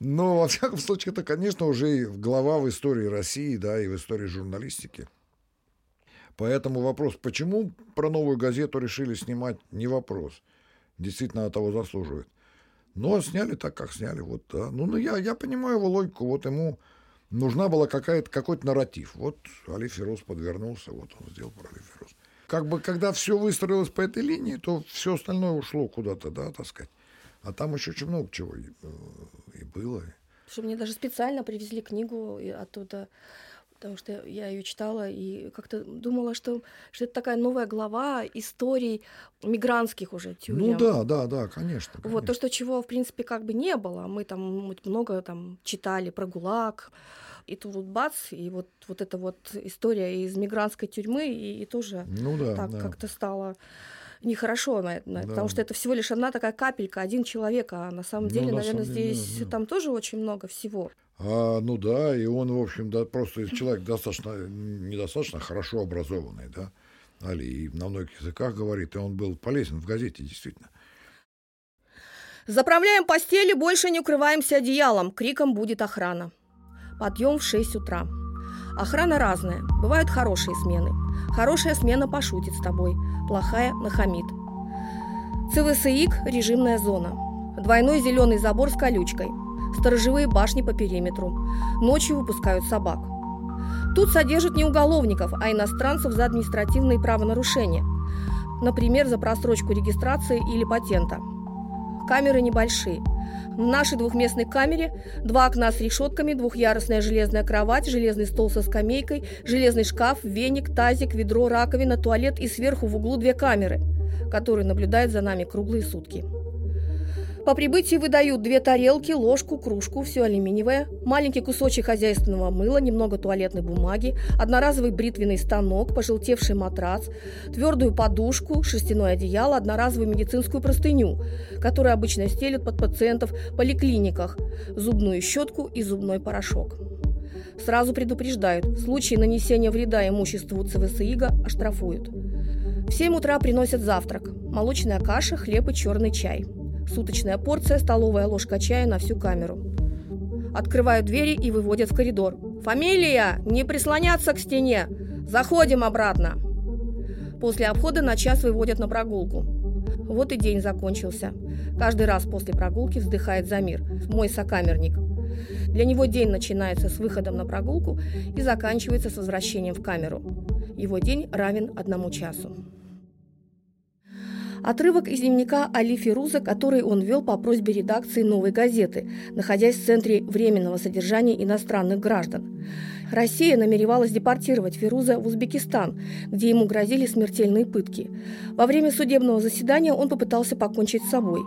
Но, во всяком случае, это, конечно, уже глава в истории России, да, и в истории журналистики. Поэтому вопрос, почему про новую газету решили снимать, не вопрос. Действительно, того заслуживает. Но сняли так, как сняли. Вот, да. Ну, ну я, я понимаю его логику. Вот ему нужна была какая-то, какой-то нарратив. Вот Али Фероз подвернулся, вот он сделал про Али Фероз. Как бы, когда все выстроилось по этой линии, то все остальное ушло куда-то, да, так сказать. А там еще очень много чего и, э, и было. Что мне даже специально привезли книгу оттуда потому что я ее читала и как-то думала, что, что это такая новая глава историй мигрантских уже тюрем. Ну да, да, да, конечно, конечно. Вот то, что чего, в принципе, как бы не было. Мы там много там читали про ГУЛАГ, и тут вот бац, и вот, вот эта вот история из мигрантской тюрьмы, и, и тоже ну, да, так да. как-то стало нехорошо, наверное, да. потому что это всего лишь одна такая капелька, один человек, а на самом деле, ну, наверное, самом деле, здесь да, да. там тоже очень много всего. А, ну да, и он, в общем, да, просто человек достаточно, недостаточно хорошо образованный, да, Али, и на многих языках говорит, и он был полезен в газете, действительно. Заправляем постели, больше не укрываемся одеялом, криком будет охрана. Подъем в 6 утра. Охрана разная, бывают хорошие смены. Хорошая смена пошутит с тобой, плохая нахамит. ЦВСИК – режимная зона. Двойной зеленый забор с колючкой – сторожевые башни по периметру. Ночью выпускают собак. Тут содержат не уголовников, а иностранцев за административные правонарушения. Например, за просрочку регистрации или патента. Камеры небольшие. В нашей двухместной камере два окна с решетками, двухъярусная железная кровать, железный стол со скамейкой, железный шкаф, веник, тазик, ведро, раковина, туалет и сверху в углу две камеры, которые наблюдают за нами круглые сутки. По прибытии выдают две тарелки, ложку, кружку, все алюминиевое, маленький кусочек хозяйственного мыла, немного туалетной бумаги, одноразовый бритвенный станок, пожелтевший матрац, твердую подушку, шерстяное одеяло, одноразовую медицинскую простыню, которую обычно стелят под пациентов в поликлиниках, зубную щетку и зубной порошок. Сразу предупреждают, в случае нанесения вреда имуществу ЦВСИГа оштрафуют. В 7 утра приносят завтрак – молочная каша, хлеб и черный чай – Суточная порция, столовая ложка чая на всю камеру. Открывают двери и выводят в коридор. «Фамилия! Не прислоняться к стене! Заходим обратно!» После обхода на час выводят на прогулку. Вот и день закончился. Каждый раз после прогулки вздыхает Замир, мой сокамерник. Для него день начинается с выходом на прогулку и заканчивается с возвращением в камеру. Его день равен одному часу. Отрывок из дневника Али Фируза, который он вел по просьбе редакции «Новой газеты», находясь в Центре временного содержания иностранных граждан. Россия намеревалась депортировать Фируза в Узбекистан, где ему грозили смертельные пытки. Во время судебного заседания он попытался покончить с собой.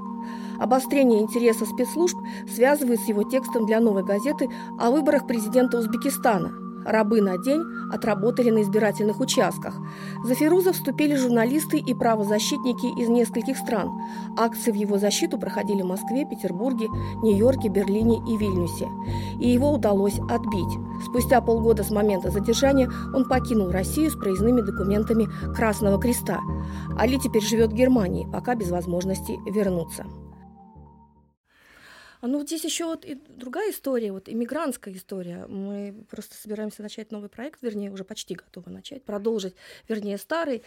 Обострение интереса спецслужб связывает с его текстом для «Новой газеты» о выборах президента Узбекистана – Рабы на день отработали на избирательных участках. За Фируза вступили журналисты и правозащитники из нескольких стран. Акции в его защиту проходили в Москве, Петербурге, Нью-Йорке, Берлине и Вильнюсе. И его удалось отбить. Спустя полгода с момента задержания он покинул Россию с проездными документами Красного Креста. Али теперь живет в Германии, пока без возможности вернуться. А ну здесь еще вот и другая история, вот иммигрантская история. Мы просто собираемся начать новый проект, вернее, уже почти готовы начать, продолжить, вернее, старый.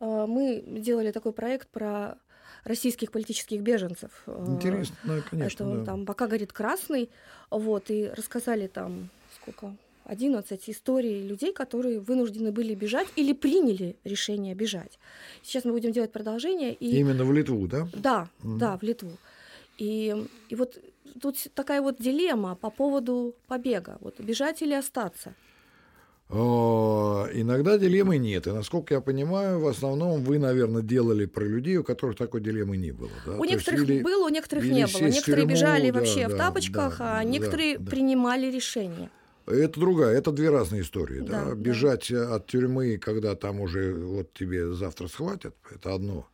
А, мы делали такой проект про российских политических беженцев. А, Интересно, ну, конечно. Это да. там пока горит красный, вот, и рассказали там сколько 11 историй людей, которые вынуждены были бежать или приняли решение бежать. Сейчас мы будем делать продолжение. И... Именно в Литву, да? Да, mm. да, в Литву. И, и вот тут такая вот дилемма по поводу побега. Вот бежать или остаться? О, иногда дилеммы нет. И насколько я понимаю, в основном вы, наверное, делали про людей, у которых такой дилеммы не было. Да? У То некоторых или, было, у некоторых не было. Некоторые тюрьму, бежали да, вообще да, в тапочках, да, а некоторые да, принимали решения. Это другая, это две разные истории. Да, да? Бежать да. от тюрьмы, когда там уже вот тебе завтра схватят, это одно.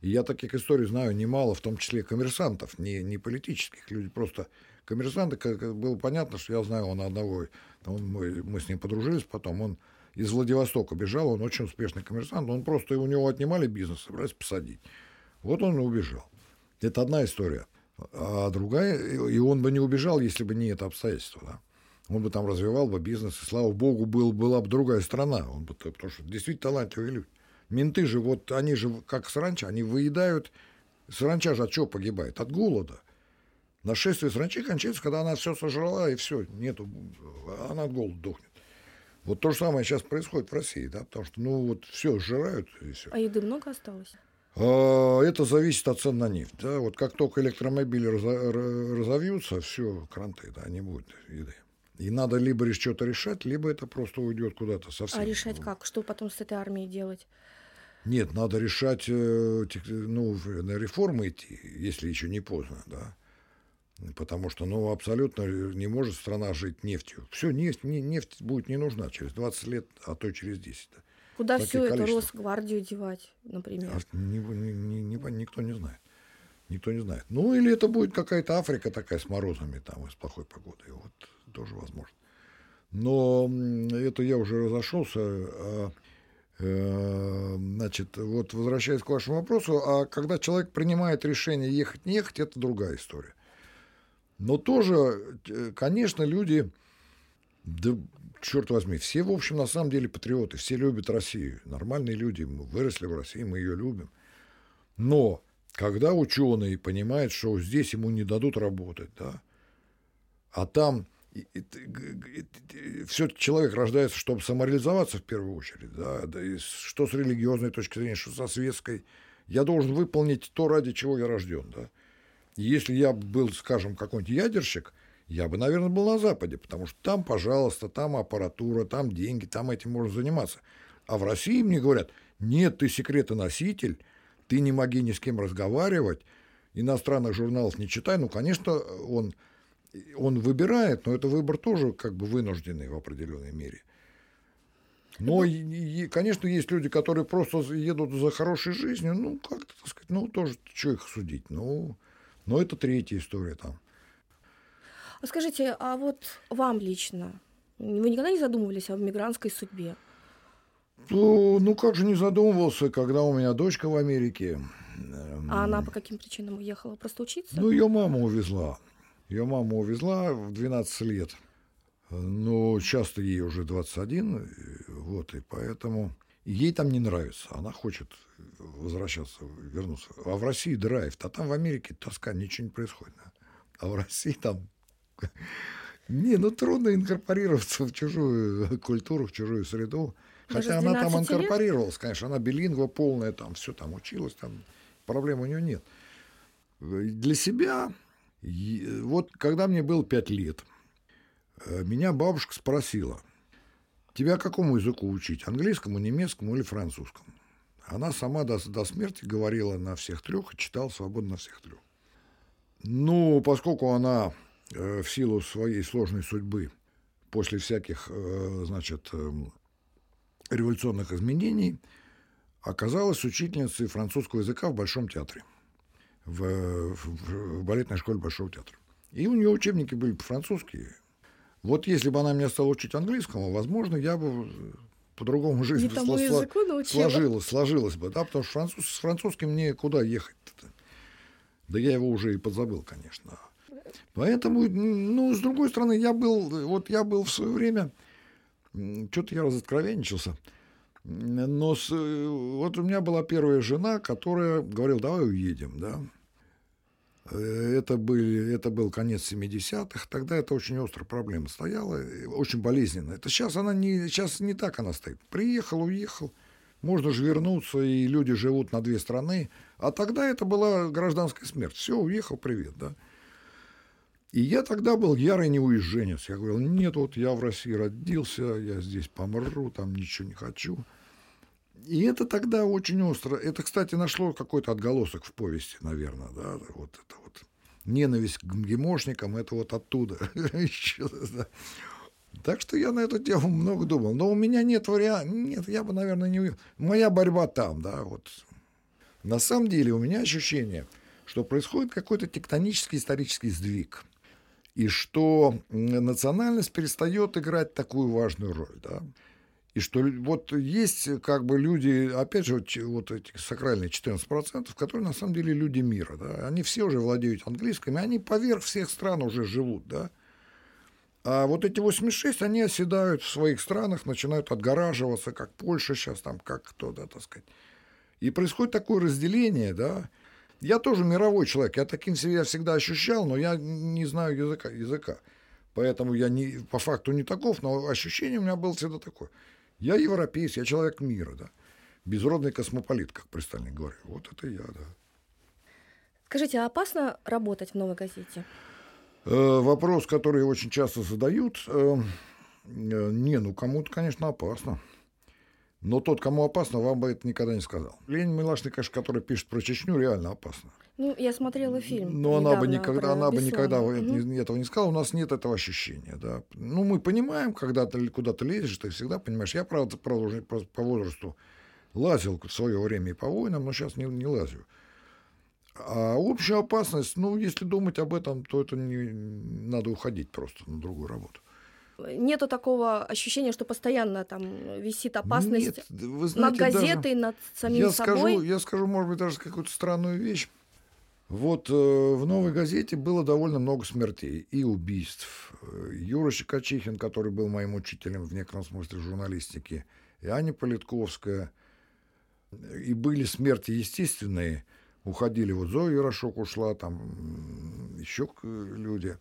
И я таких историй знаю немало, в том числе коммерсантов, не, не политических. Люди просто коммерсанты, как было понятно, что я знаю он одного, он, мы, мы с ним подружились потом, он из Владивостока бежал, он очень успешный коммерсант, он просто, у него отнимали бизнес, собирались посадить. Вот он и убежал. Это одна история. А другая, и он бы не убежал, если бы не это обстоятельство. Да? Он бы там развивал бы бизнес, и, слава богу, был, была бы другая страна. Он бы, потому что действительно талантливые люди. Менты же, вот они же, как саранча, они выедают. Саранча же от чего погибает? От голода. Нашествие саранчи кончается, когда она все сожрала, и все, нету, она от голода дохнет. Вот то же самое сейчас происходит в России, да, потому что, ну, вот все сжирают, и все. А еды много осталось? А, это зависит от цен на нефть, да, вот как только электромобили разовьются, все, кранты, да, не будет еды. И надо либо что-то решать, либо это просто уйдет куда-то совсем. А решать как? Что потом с этой армией делать? Нет, надо решать, э, ну, на реформы идти, если еще не поздно, да. Потому что, ну, абсолютно не может страна жить нефтью. Все, нефть, не, нефть будет не нужна через 20 лет, а то через 10. Да. Куда все это Росгвардию девать, например? А, не, не, не, не, никто не знает. Никто не знает. Ну, или это будет какая-то Африка такая с морозами там и с плохой погодой. Вот тоже возможно. Но это я уже разошелся. А Э, значит, вот возвращаясь к вашему вопросу, а когда человек принимает решение ехать, не ехать, это другая история. Но тоже, э, конечно, люди, да черт возьми, все, в общем, на самом деле патриоты, все любят Россию. Нормальные люди, мы выросли в России, мы ее любим. Но когда ученый понимает, что здесь ему не дадут работать, да, а там все-таки человек рождается, чтобы самореализоваться в первую очередь, да, да, и что с религиозной точки зрения, что со светской. Я должен выполнить то, ради чего я рожден, да. Если я был, скажем, какой-нибудь ядерщик, я бы, наверное, был на Западе, потому что там, пожалуйста, там аппаратура, там деньги, там этим можно заниматься. А в России мне говорят, нет, ты секретоноситель, ты не моги ни с кем разговаривать, иностранных журналов не читай. Ну, конечно, он он выбирает, но это выбор тоже как бы вынужденный в определенной мере. Но, и, и, конечно, есть люди, которые просто едут за хорошей жизнью, ну, как-то, так сказать, ну, тоже, что их судить, ну, но это третья история там. А скажите, а вот вам лично, вы никогда не задумывались о мигрантской судьбе? Ну, ну, как же не задумывался, когда у меня дочка в Америке. А она по каким причинам уехала? Просто учиться? Ну, ее мама увезла. Ее мама увезла в 12 лет. Но часто ей уже 21, вот, и поэтому ей там не нравится. Она хочет возвращаться, вернуться. А в России драйв, а там в Америке тоска, ничего не происходит. А в России там... Не, ну трудно инкорпорироваться в чужую культуру, в чужую среду. Даже Хотя она там инкорпорировалась, конечно, она билингва полная, там все там училась, там проблем у нее нет. Для себя вот когда мне было пять лет, э, меня бабушка спросила, тебя какому языку учить, английскому, немецкому или французскому? Она сама до, до смерти говорила на всех трех и читала свободно на всех трех. Ну, поскольку она э, в силу своей сложной судьбы после всяких, значит, революционных изменений оказалась учительницей французского языка в Большом театре, в, в, в балетной школе Большого театра. И у нее учебники были по-французски. Вот если бы она меня стала учить английскому, возможно, я бы по-другому жизнь сло- сло- сложилась, сложилась бы, да, потому что француз, с французским мне куда ехать -то? Да я его уже и подзабыл, конечно. Поэтому, ну, с другой стороны, я был, вот я был в свое время, что-то я разоткровенничался, но с, вот у меня была первая жена, которая говорила, давай уедем, да. Это, были, это был конец 70-х, тогда это очень острая проблема стояла, очень болезненная. Это сейчас она не, сейчас не так она стоит. Приехал, уехал, можно же вернуться, и люди живут на две страны. А тогда это была гражданская смерть. Все, уехал, привет, да. И я тогда был ярый неуезженец. Я говорил, нет, вот я в России родился, я здесь помру, там ничего не хочу. И это тогда очень остро. Это, кстати, нашло какой-то отголосок в повести, наверное, да, вот это вот ненависть к гемошникам, это вот оттуда. Так что я на эту тему много думал. Но у меня нет варианта. Нет, я бы, наверное, не... Моя борьба там, да, вот. На самом деле у меня ощущение, что происходит какой-то тектонический исторический сдвиг. И что национальность перестает играть такую важную роль, да. И что вот есть как бы люди, опять же, вот, вот эти сакральные 14%, которые на самом деле люди мира, да, они все уже владеют английским, они поверх всех стран уже живут, да. А вот эти 86, они оседают в своих странах, начинают отгораживаться, как Польша сейчас, там, как кто, да, так сказать. И происходит такое разделение, да. Я тоже мировой человек, я таким себя всегда ощущал, но я не знаю языка, языка. Поэтому я не, по факту не таков, но ощущение у меня было всегда такое. Я европеец, я человек мира, да. Безродный космополит, как при Сталине. Вот это я, да. Скажите, а опасно работать в «Новой газете»? Э, вопрос, который очень часто задают. Э, э, не, ну кому-то, конечно, опасно. Но тот, кому опасно, вам бы это никогда не сказал. Ленин Милашный, конечно, который пишет про Чечню, реально опасно. Ну, я смотрела фильм. Но она бы никогда, она бы никогда угу. этого не сказала. У нас нет этого ощущения. Да. Ну, мы понимаем, когда ты куда-то лезешь, ты всегда понимаешь. Я, правда, правда уже по возрасту лазил в свое время и по войнам, но сейчас не, не лазю. А общая опасность, ну, если думать об этом, то это не надо уходить просто на другую работу. Нету такого ощущения, что постоянно там висит опасность Нет, вы знаете, над газетой, даже, над самим я собой. Скажу, я скажу, может быть, даже какую-то странную вещь. Вот э, в «Новой газете» было довольно много смертей и убийств. Юра Щекочихин, который был моим учителем в некотором смысле журналистики, и Аня Политковская. И были смерти естественные. Уходили, вот Зоя Ярошок ушла, там еще люди.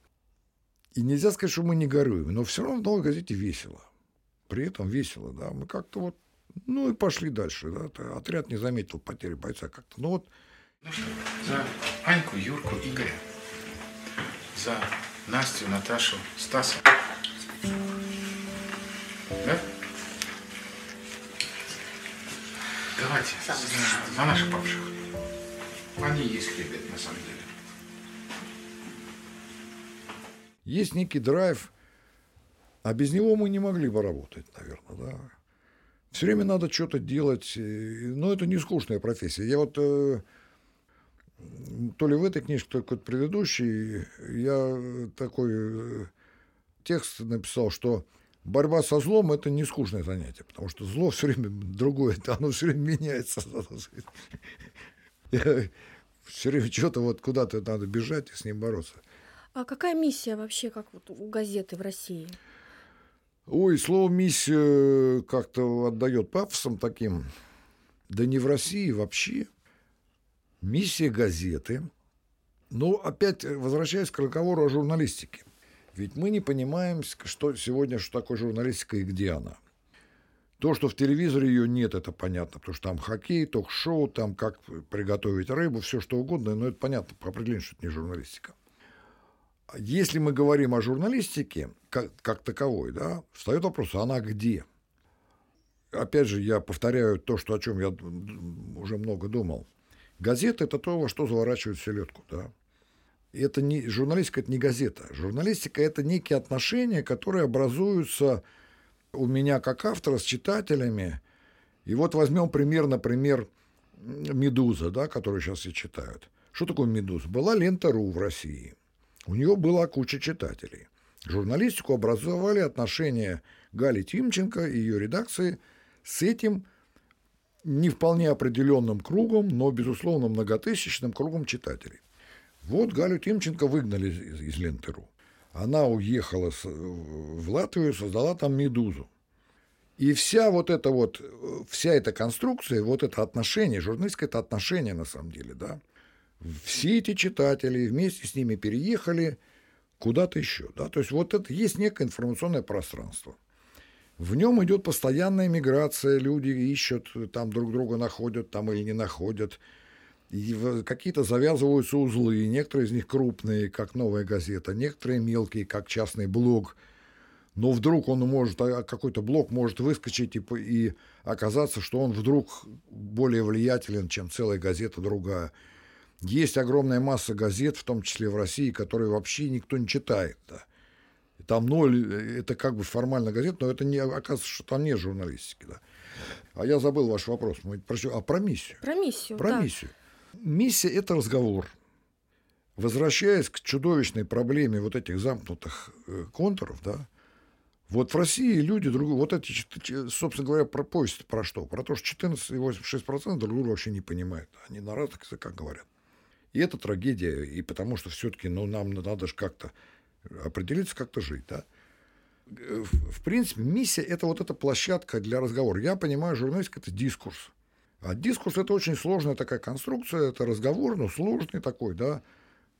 И нельзя сказать, что мы не горюем, но все равно в «Новой газете» весело. При этом весело, да. Мы как-то вот, ну и пошли дальше, да. Отряд не заметил потери бойца как-то. Ну вот ну что, за Аньку, Юрку, Игоря, за Настю, Наташу, Стаса. Да? Давайте, за, за наших павших. Они есть любят, на самом деле. Есть некий драйв, а без него мы не могли бы работать, наверное, да. Все время надо что-то делать, но это не скучная профессия. Я вот э, то ли в этой книжке, то ли какой-то предыдущий, я такой э, текст написал, что борьба со злом – это не скучное занятие, потому что зло все время другое, оно все время меняется. Все время что-то вот куда-то надо бежать и с ним бороться. А какая миссия вообще, как вот у газеты в России? Ой, слово «миссия» как-то отдает пафосом таким. Да не в России вообще. Миссия газеты, ну, опять возвращаясь к разговору о журналистике. Ведь мы не понимаем, что сегодня, что такое журналистика и где она. То, что в телевизоре ее нет, это понятно, потому что там хоккей, ток-шоу, там как приготовить рыбу, все что угодно, но это понятно по определению, что это не журналистика. Если мы говорим о журналистике как, как таковой, да, встает вопрос, а она где? Опять же, я повторяю то, что, о чем я уже много думал. Газета – это то, во что заворачивают селедку, да. это не, журналистика – это не газета. Журналистика – это некие отношения, которые образуются у меня как автора с читателями. И вот возьмем пример, например, «Медуза», да, которую сейчас все читают. Что такое «Медуза»? Была лента «Ру» в России. У нее была куча читателей. Журналистику образовали отношения Гали Тимченко и ее редакции с этим не вполне определенным кругом, но, безусловно, многотысячным кругом читателей. Вот Галю Тимченко выгнали из, из Ленты.ру. Она уехала с, в Латвию, создала там «Медузу». И вся вот эта вот, вся эта конструкция, вот это отношение, журналистское это отношение на самом деле, да, все эти читатели вместе с ними переехали куда-то еще, да, то есть вот это есть некое информационное пространство. В нем идет постоянная миграция, люди ищут, там друг друга находят, там или не находят, и какие-то завязываются узлы, некоторые из них крупные, как «Новая газета», некоторые мелкие, как частный блог. Но вдруг он может, а, какой-то блог может выскочить и, и оказаться, что он вдруг более влиятелен, чем целая газета другая. Есть огромная масса газет, в том числе в России, которые вообще никто не читает. Да. Там ноль, это как бы формально газета, но это не, оказывается, что там нет журналистики. Да. А я забыл ваш вопрос. Мы, про, а про миссию. Про миссию, Про да. миссию. Миссия – это разговор. Возвращаясь к чудовищной проблеме вот этих замкнутых э, контуров, да, вот в России люди друг вот эти, собственно говоря, про повесть про что? Про то, что 14,86% друг друга вообще не понимают. Они на разных языках говорят. И это трагедия, и потому что все-таки, ну, нам надо же как-то определиться, как-то жить, да. В принципе, миссия – это вот эта площадка для разговора. Я понимаю, журналистика – это дискурс. А дискурс – это очень сложная такая конструкция, это разговор, но сложный такой, да.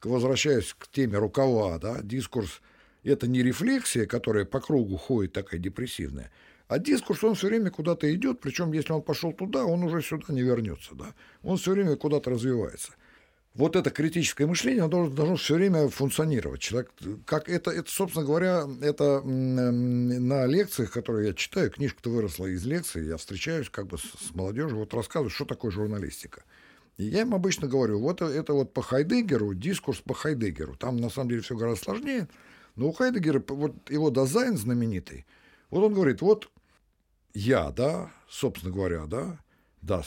Возвращаясь к теме рукава, да, дискурс – это не рефлексия, которая по кругу ходит такая депрессивная, а дискурс, он все время куда-то идет, причем если он пошел туда, он уже сюда не вернется, да. Он все время куда-то развивается – вот это критическое мышление, оно должно, все время функционировать. Человек, как это, это, собственно говоря, это на лекциях, которые я читаю, книжка-то выросла из лекций, я встречаюсь как бы с, молодежью, вот рассказываю, что такое журналистика. И я им обычно говорю, вот это вот по Хайдегеру, дискурс по Хайдегеру. Там на самом деле все гораздо сложнее, но у Хайдегера, вот его дизайн знаменитый, вот он говорит, вот я, да, собственно говоря, да, а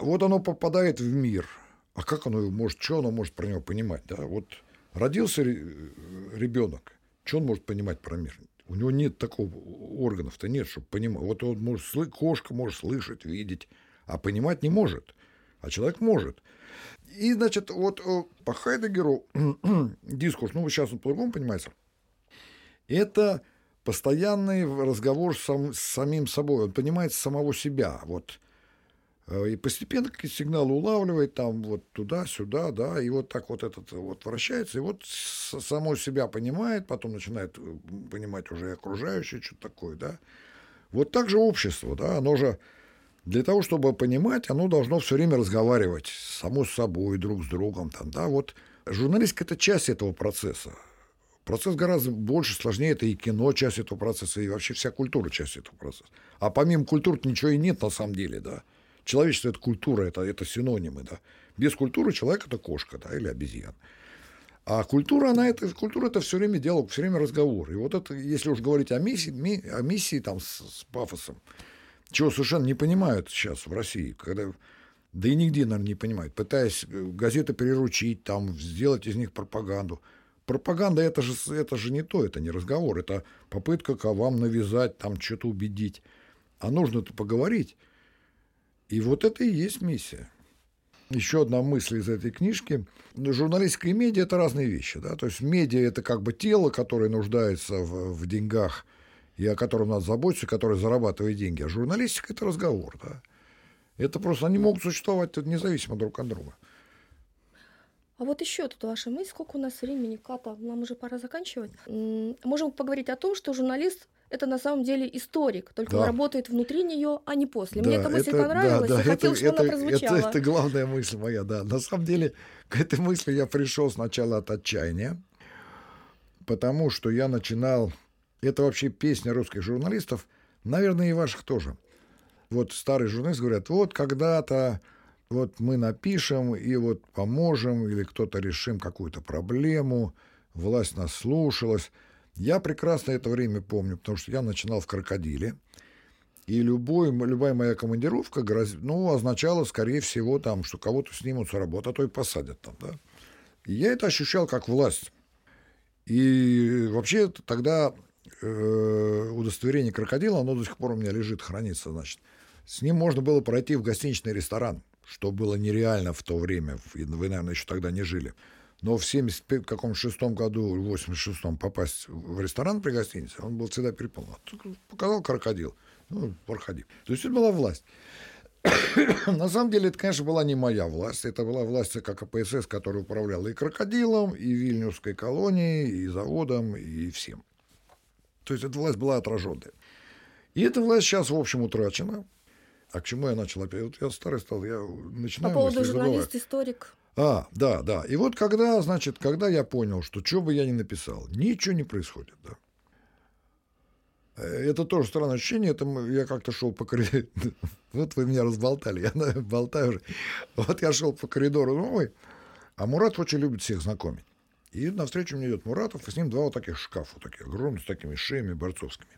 вот оно попадает в мир. А как оно может, что оно может про него понимать? Да? Вот родился ребенок, что он может понимать про мир? У него нет такого органов-то нет, чтобы понимать. Вот он может, кошка может слышать, видеть, а понимать не может. А человек может. И, значит, вот э, по Хайдегеру дискурс, ну, сейчас он по-другому понимается, это постоянный разговор сам, с самим собой. Он понимает самого себя. Вот и постепенно какие-то сигналы улавливает, там вот туда-сюда, да, и вот так вот этот вот вращается, и вот само себя понимает, потом начинает э, понимать уже окружающее, что-то такое, да. Вот так же общество, да, оно же для того, чтобы понимать, оно должно все время разговаривать само с собой, друг с другом, там, да, вот журналистика – это часть этого процесса. Процесс гораздо больше, сложнее, это и кино часть этого процесса, и вообще вся культура часть этого процесса. А помимо культуры ничего и нет на самом деле, да. Человечество – это культура, это, это синонимы. Да? Без культуры человек – это кошка да, или обезьян. А культура, она это, культура это все время диалог, все время разговор. И вот это, если уж говорить о миссии, ми, о миссии там с, с пафосом, чего совершенно не понимают сейчас в России, когда да и нигде, наверное, не понимают, пытаясь э, газеты переручить, там, сделать из них пропаганду. Пропаганда это же, это же не то, это не разговор, это попытка к вам навязать, там что-то убедить. А нужно-то поговорить. И вот это и есть миссия. Еще одна мысль из этой книжки. Журналистика и медиа – это разные вещи. Да? То есть медиа – это как бы тело, которое нуждается в, в деньгах и о котором надо заботиться, которое зарабатывает деньги. А журналистика – это разговор. Да? Это просто они могут существовать независимо друг от друга. А вот еще тут ваша мысль, сколько у нас времени, Ката, нам уже пора заканчивать. Можем поговорить о том, что журналист это на самом деле историк, только да. он работает внутри нее, а не после. Да, Мне эта мысль это, понравилась, да, да, я хотел, чтобы это, она прозвучала. Это, это главная мысль моя, да. На самом деле к этой мысли я пришел сначала от отчаяния, потому что я начинал... Это вообще песня русских журналистов, наверное, и ваших тоже. Вот старые журналисты говорят, вот когда-то вот мы напишем и вот поможем, или кто-то решим какую-то проблему, власть нас слушалась. Я прекрасно это время помню, потому что я начинал в «Крокодиле», и любой, любая моя командировка гроз... ну, означала, скорее всего, там, что кого-то снимут с работы, а то и посадят там, да. И я это ощущал как власть. И вообще тогда э, удостоверение крокодила, оно до сих пор у меня лежит, хранится, значит. С ним можно было пройти в гостиничный ресторан, что было нереально в то время. Вы, наверное, еще тогда не жили. Но в 76 каком шестом году, в 86-м попасть в ресторан при гостинице, он был всегда переполнен. Показал крокодил. Ну, проходи. То есть это была власть. На самом деле, это, конечно, была не моя власть. Это была власть ЦК КПСС, которая управляла и крокодилом, и Вильнюсской колонией, и заводом, и всем. То есть эта власть была отраженная. И эта власть сейчас, в общем, утрачена. А к чему я начал опять? Вот я старый стал, я начинаю... По поводу журналист-историк. А, да, да. И вот когда, значит, когда я понял, что что бы я ни написал, ничего не происходит, да. Это тоже странное ощущение. Это я как-то шел по коридору. Вот вы меня разболтали, я болтаю уже. Вот я шел по коридору новый, а Мурат очень любит всех знакомить. И навстречу мне идет Муратов, и с ним два вот таких шкафа, вот таких огромных, с такими шеями борцовскими.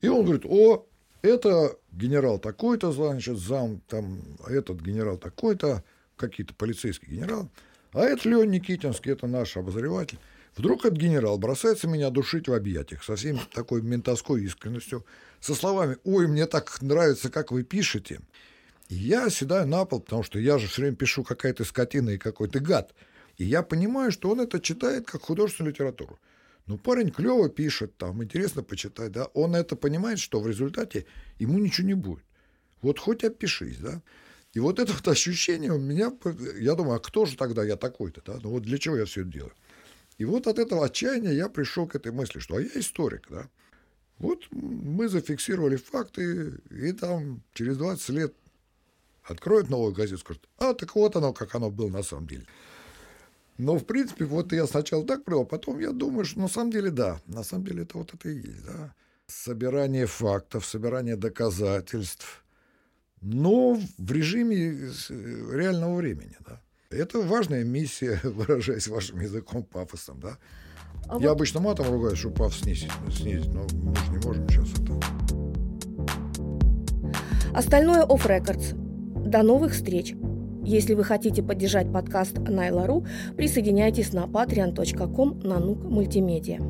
И он говорит, о, это генерал такой-то, значит, зам, там, этот генерал такой-то, какие-то полицейские генералы, а это Леон Никитинский, это наш обозреватель. Вдруг этот генерал бросается меня душить в объятиях со всем такой ментовской искренностью, со словами «Ой, мне так нравится, как вы пишете». И я седаю на пол, потому что я же все время пишу какая-то скотина и какой-то гад. И я понимаю, что он это читает как художественную литературу. Ну, парень клево пишет, там, интересно почитать, да. Он это понимает, что в результате ему ничего не будет. Вот хоть опишись, да. И вот это вот ощущение у меня, я думаю, а кто же тогда я такой-то, да? Ну вот для чего я все это делаю? И вот от этого отчаяния я пришел к этой мысли, что а я историк, да. Вот мы зафиксировали факты, и там через 20 лет откроют новую газету, скажут, а так вот оно, как оно было на самом деле. Но, в принципе, вот я сначала так провел, потом я думаю, что на самом деле да, на самом деле это вот это и есть, да. Собирание фактов, собирание доказательств, но в режиме реального времени, да. Это важная миссия, выражаясь вашим языком, пафосом, да. А Я вот... обычно матом ругаюсь, чтобы пафос снизить, снизить, но мы же не можем сейчас это. Остальное off records. До новых встреч! Если вы хотите поддержать подкаст Найла.ру, присоединяйтесь на patreon.com на нук мультимедиа.